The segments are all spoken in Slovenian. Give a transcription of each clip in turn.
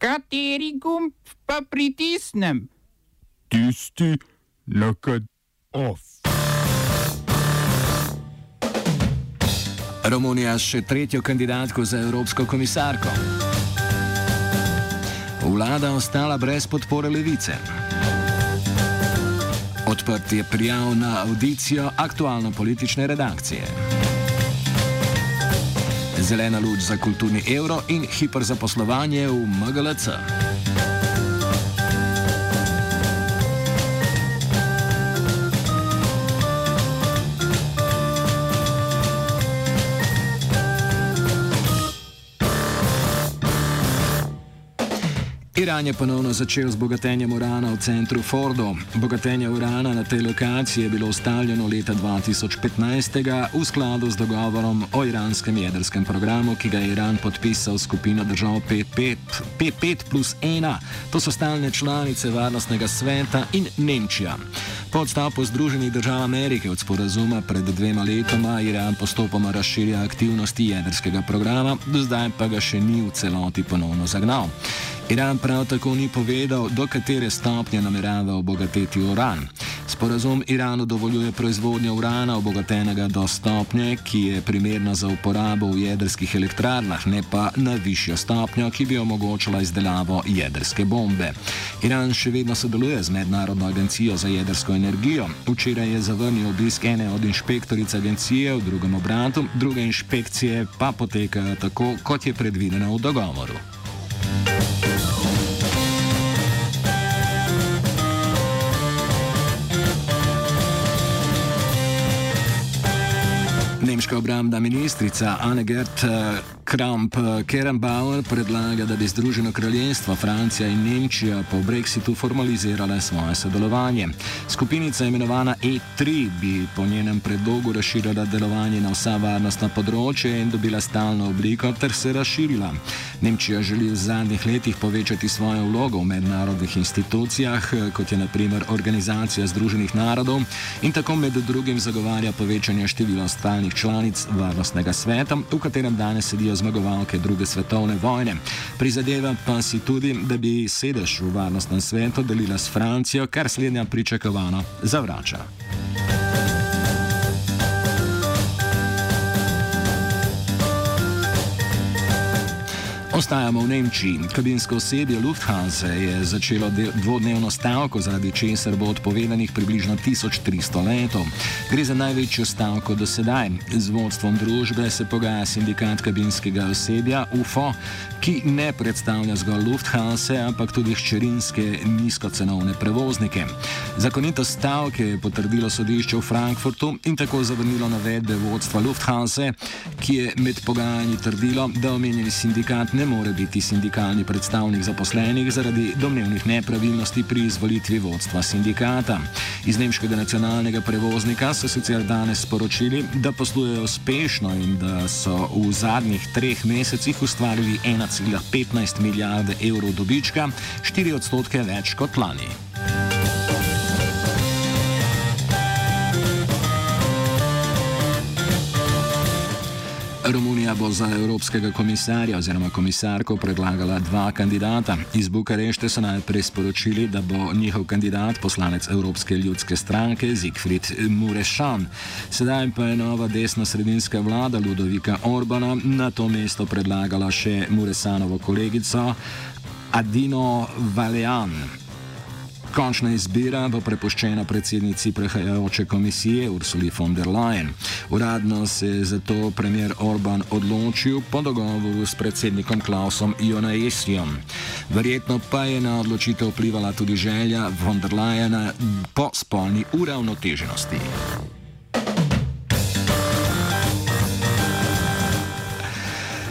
Kateri gumb pa pritisnem? Tisti, na katerem off. Romunija s še tretjo kandidatko za evropsko komisarko. Vlada ostala brez podpore levice. Odprtje prijav na audicijo aktualno-politične redakcije. Zelena luč za kulturni evro in hiperzaposlovanje v MGLC. Iran je ponovno začel z bogatenjem urana v centru Fordo. Bogatenje urana na tej lokaciji je bilo ustaljeno leta 2015 v skladu z dogovorom o iranskem jedrskem programu, ki ga je Iran podpisal skupino držav P5 plus 1. To so stalne članice Varnostnega sveta in Nemčija. Po odstopu Združenih držav Amerike od sporazuma pred dvema letoma Iran postopoma razširja aktivnosti jedrskega programa, do zdaj pa ga še ni v celoti ponovno zagnal. Iran prav tako ni povedal, do katere stopnje namerava obogatiti uran. Sporazum Iranu dovoljuje proizvodnjo urana obogatenega do stopnje, ki je primerna za uporabo v jedrskih elektrarnah, ne pa na višjo stopnjo, ki bi omogočala izdelavo jedrske bombe. Iran še vedno sodeluje z Mednarodno agencijo za jedrsko energijo. Včeraj je zavrnil obisk ene od inšpektoric agencije v drugem obratu, druge inšpekcije pa potekajo tako, kot je predvideno v dogovoru. Nemška obrambna ministrica Annegert eh, Kramp-Kerenbauer predlaga, da bi Združeno kraljestvo, Francija in Nemčija po brexitu formalizirale svoje sodelovanje. Skupinica imenovana E3 bi po njenem predlogu razširila delovanje na vsa varnostna področja in dobila stalno obliko ter se razširila. Nemčija želi v zadnjih letih povečati svojo vlogo v mednarodnih institucijah, kot je naprimer Organizacija Združenih narodov in tako med drugim zagovarja povečanje števila stalnih članic Varnostnega sveta, v katerem danes sedijo zmagovalke druge svetovne vojne. Prizadeva pa si tudi, da bi sedež v Varnostnem svetu delila s Francijo, kar slednja pričakovano zavrača. Ostajamo v Nemčiji. Kabinsko osebje Lufthansa je začelo dvodnevno stavko, zaradi česar bo odpovedanih približno 1300 letov. Gre za največjo stavko do sedaj. Z vodstvom družbe se pogaja sindikat kabinskega osebja UFO, ki ne predstavlja zgolj Lufthansa, ampak tudi hčerinske nizkocenovne prevoznike. Zakonito stavke je potrdilo sodišče v Frankfurtu in tako zavrnilo navedbe vodstva Lufthansa, ki je med pogajanji trdilo, da omenjeni sindikat ne more biti sindikalni predstavnik zaposlenih zaradi domnevnih nepravilnosti pri izvolitvi vodstva sindikata. Iz nemškega nacionalnega prevoznika so sicer danes sporočili, da poslujejo uspešno in da so v zadnjih treh mesecih ustvarili 1,15 milijarde evrov dobička, 4 odstotke več kot lani. Romunija bo za evropskega komisarja oziroma komisarko predlagala dva kandidata. Iz Bukarešte so najprej sporočili, da bo njihov kandidat poslanec Evropske ljudske stranke Zigfrid Murešan. Sedaj pa je nova desno-sredinska vlada Ludovika Orbana na to mesto predlagala še Muresanovo kolegico Adino Valean. Končna izbira bo prepuščena predsednici prehajajoče komisije Ursuli von der Leyen. Uradno se je zato premier Orban odločil po dogovoru s predsednikom Klausom Jonaesijom. Verjetno pa je na odločitev vplivala tudi želja von der Leyena po spolni uravnoteženosti.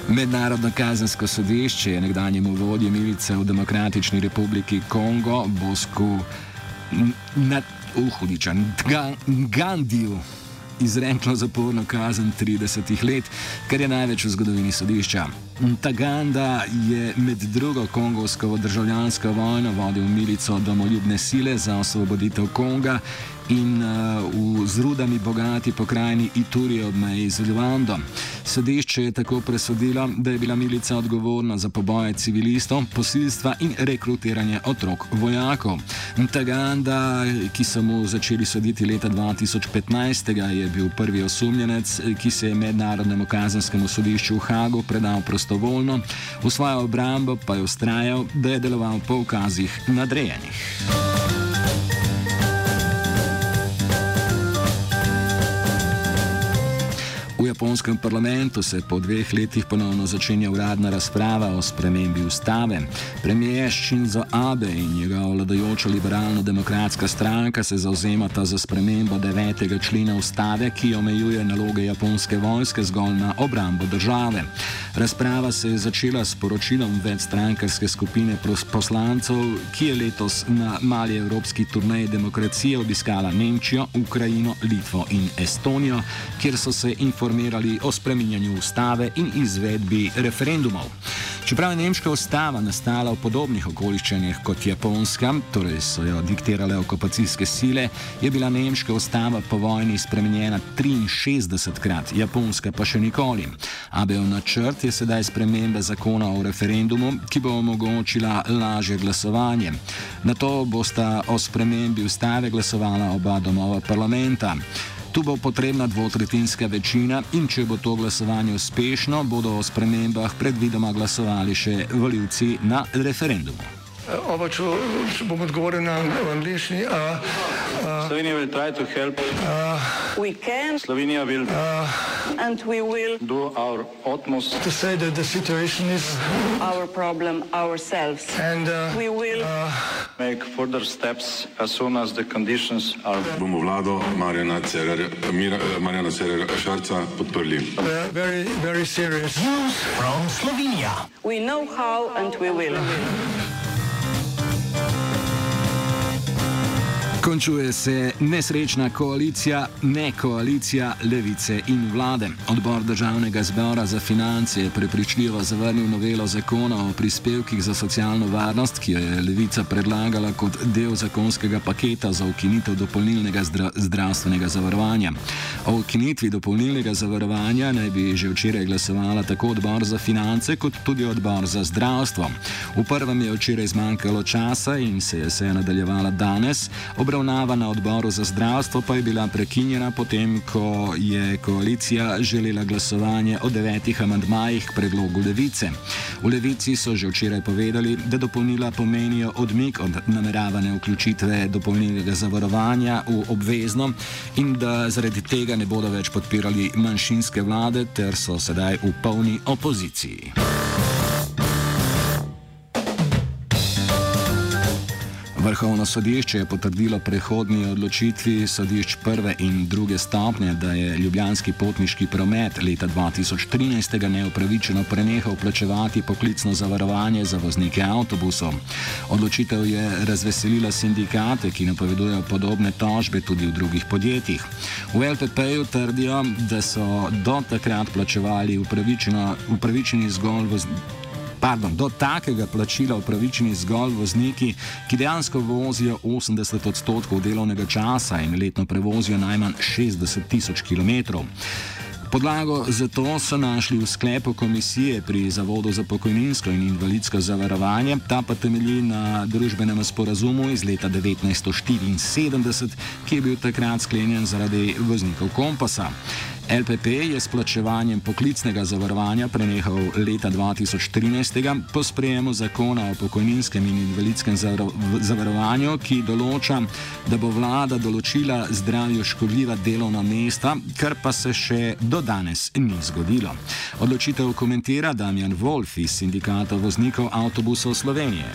Mednarodno kazensko sodišče je nekdanjemu vodji milice v Demokratični republiki Kongo, Bosku Uhudičan, Gandiju, izreklo zaporno kazen 30 let, kar je največ v zgodovini sodišča. Taganda je med drugo kongovsko državljansko vojno vodil milico domoljubne sile za osvoboditev Konga in uh, v z rudami bogati pokrajini Ituri ob meji z Ljuando. Sodišče je tako presodilo, da je bila milica odgovorna za poboje civilistov, posilstva in rekrutiranje otrok vojakov. Taganda, ki so mu začeli soditi leta 2015, je bil prvi osumljenec, ki se je mednarodnemu kazenskemu sodišču v Hagu predal prostovoljno, v svojo obrambo pa je ustrajal, da je deloval po ukazih nadrejenih. Japonskem parlamentu se po dveh letih ponovno začenja uradna razprava o spremembi ustave. Premijer Shinzo Abe in njegova vladajoča liberalno-demokratska stranka se zauzemata za spremembo 9. člena ustave, ki omejuje naloge japonske vojske zgolj na obrambo države. Razprava se je začela s poročilom večstrankarske skupine poslancev, ki je letos na mali evropski turnej demokracije obiskala Nemčijo, Ukrajino, Litvo in Estonijo, kjer so se informirali o spreminjanju ustave in izvedbi referendumov. Čeprav je nemška ustava nastala v podobnih okoliščinah kot japonska, torej so jo diktirale okupacijske sile, je bila nemška ustava po vojni spremenjena 63 krat, japonska pa še nikoli. Abejo načrt je sedaj sprememba zakona o referendumu, ki bo omogočila lažje glasovanje. Na to bosta o spremembi ustave glasovala oba domova parlamenta. Tu bo potrebna dvotretinska večina in če bo to glasovanje uspešno, bodo o spremembah predvidoma glasovali še voljivci na referendumu. Oba, če, če bom odgovoril na angliški. Slovenija bo poskušala pomagati. Slovenija bo naredila naš utmost, da bo rekla, da je situacija naš problem, naš. In mi bomo naredili nadaljnje korake, as soon as the conditions are. Bomo vlado Marjana Cererera Šarca podprli. Zelo, zelo resno. Slovenija. We know how and we will. Končuje se nesrečna koalicija, ne koalicija levice in vlade. Odbor državnega zbora za finance je prepričljivo zavrnil novelo zakona o prispevkih za socialno varnost, ki jo je levica predlagala kot del zakonskega paketa za ukinitev dopolnilnega zdra zdravstvenega zavarovanja. O ukinitvi dopolnilnega zavarovanja naj bi že včeraj glasovala tako odbor za finance kot tudi odbor za zdravstvo. V prvem je včeraj zmanjkalo časa in se je se nadaljevala danes. Obravnava na odboru za zdravstvo pa je bila prekinjena potem, ko je koalicija želela glasovanje o devetih amandmajih k predlogu levice. V levici so že včeraj povedali, da dopolnila pomenijo odmik od nameravane vključitve dopolnilnega zavarovanja v obvezno in da zaradi tega ne bodo več podpirali manjšinske vlade ter so sedaj v polni opoziciji. Vrhovno sodišče je potrdilo prehodni odločitvi sodišč prve in druge stopnje, da je ljubljanski potniški promet leta 2013 neupravičeno prenehal plačevati poklicno zavarovanje za voznike avtobusov. Odločitev je razveselila sindikate, ki napovedujejo podobne tožbe tudi v drugih podjetjih. V LPP-ju trdijo, da so do takrat plačevali upravičeni zgolj vozniki pardon, do takega plačila upravičeni zgolj vozniki, ki dejansko vozijo 80 odstotkov delovnega časa in letno prevozijo najmanj 60 tisoč km. Podlago za to so našli v sklepu komisije pri Zavodu za pokojninsko in invalidsko zavarovanje, ta pa temelji na družbenem sporazumu iz leta 1974, ki je bil takrat sklenjen zaradi voznikov kompasa. LPP je s plačevanjem poklicnega zavarovanja prenehal leta 2013 po sprejemu zakona o pokojninskem in invalidskem zavarovanju, ki določa, da bo vlada določila zdravju škodljiva delovna mesta, kar pa se še do danes ni zgodilo. Odločitev komentira Damjan Wolf iz sindikata voznikov avtobusov Slovenije.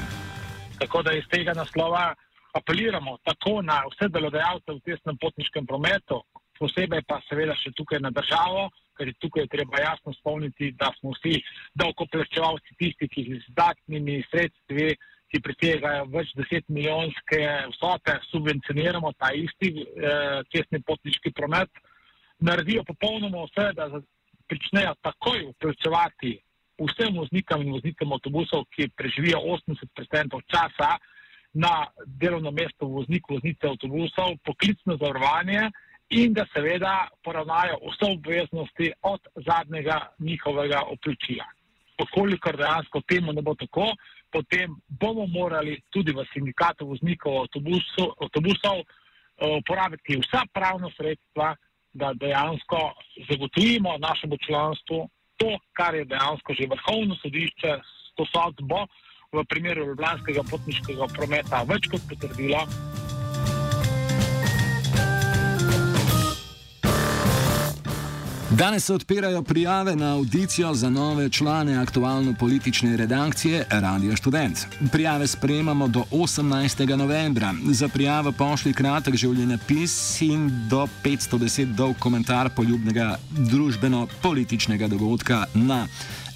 Tako da iz tega naslova apeliramo tako na vse delodajalce v cestnem potniškem prometu, posebej pa seveda še tukaj na državo, ker je tukaj treba jasno spomniti, da smo vsi davkoplačevalci tisti, ki z izdatnimi sredstvi, ki presegajo več deset milijonske vsote, subvencioniramo ta isti eh, cestni potniški promet, naredijo popolnoma vse, da pričnejo takoj uplačevati vsem voznikom in voznikom avtobusov, ki preživijo 80% časa na delovno mesto voznik, voznice avtobusov, poklicno zavarovanje in da seveda poravnajo vse obveznosti od zadnjega njihovega oplačila. Pokolikor dejansko temu ne bo tako, potem bomo morali tudi v sindikatu voznikov avtobusu, avtobusov uh, uporabiti vsa pravna sredstva, da dejansko zagotovimo našemu članstvu to, kar je dejansko že vrhovno sodišče s to sodbo v primeru Ljubljanskega potniškega prometa več kot potrdilo. Danes se odpirajo prijave na audicijo za nove člane aktualno-politične redakcije Radio Student. Prijave sprejemamo do 18. novembra. Za prijavo pošli kratek življenjepis in do 510 dolg komentar poljubnega družbeno-političnega dogodka na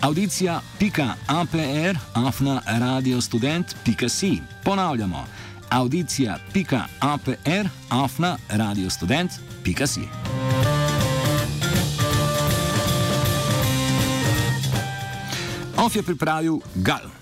audicija.apr.afna.radiostudent.si. Ponavljamo, audicija.apr.afna.radiostudent.si. Of je pripravil Gal.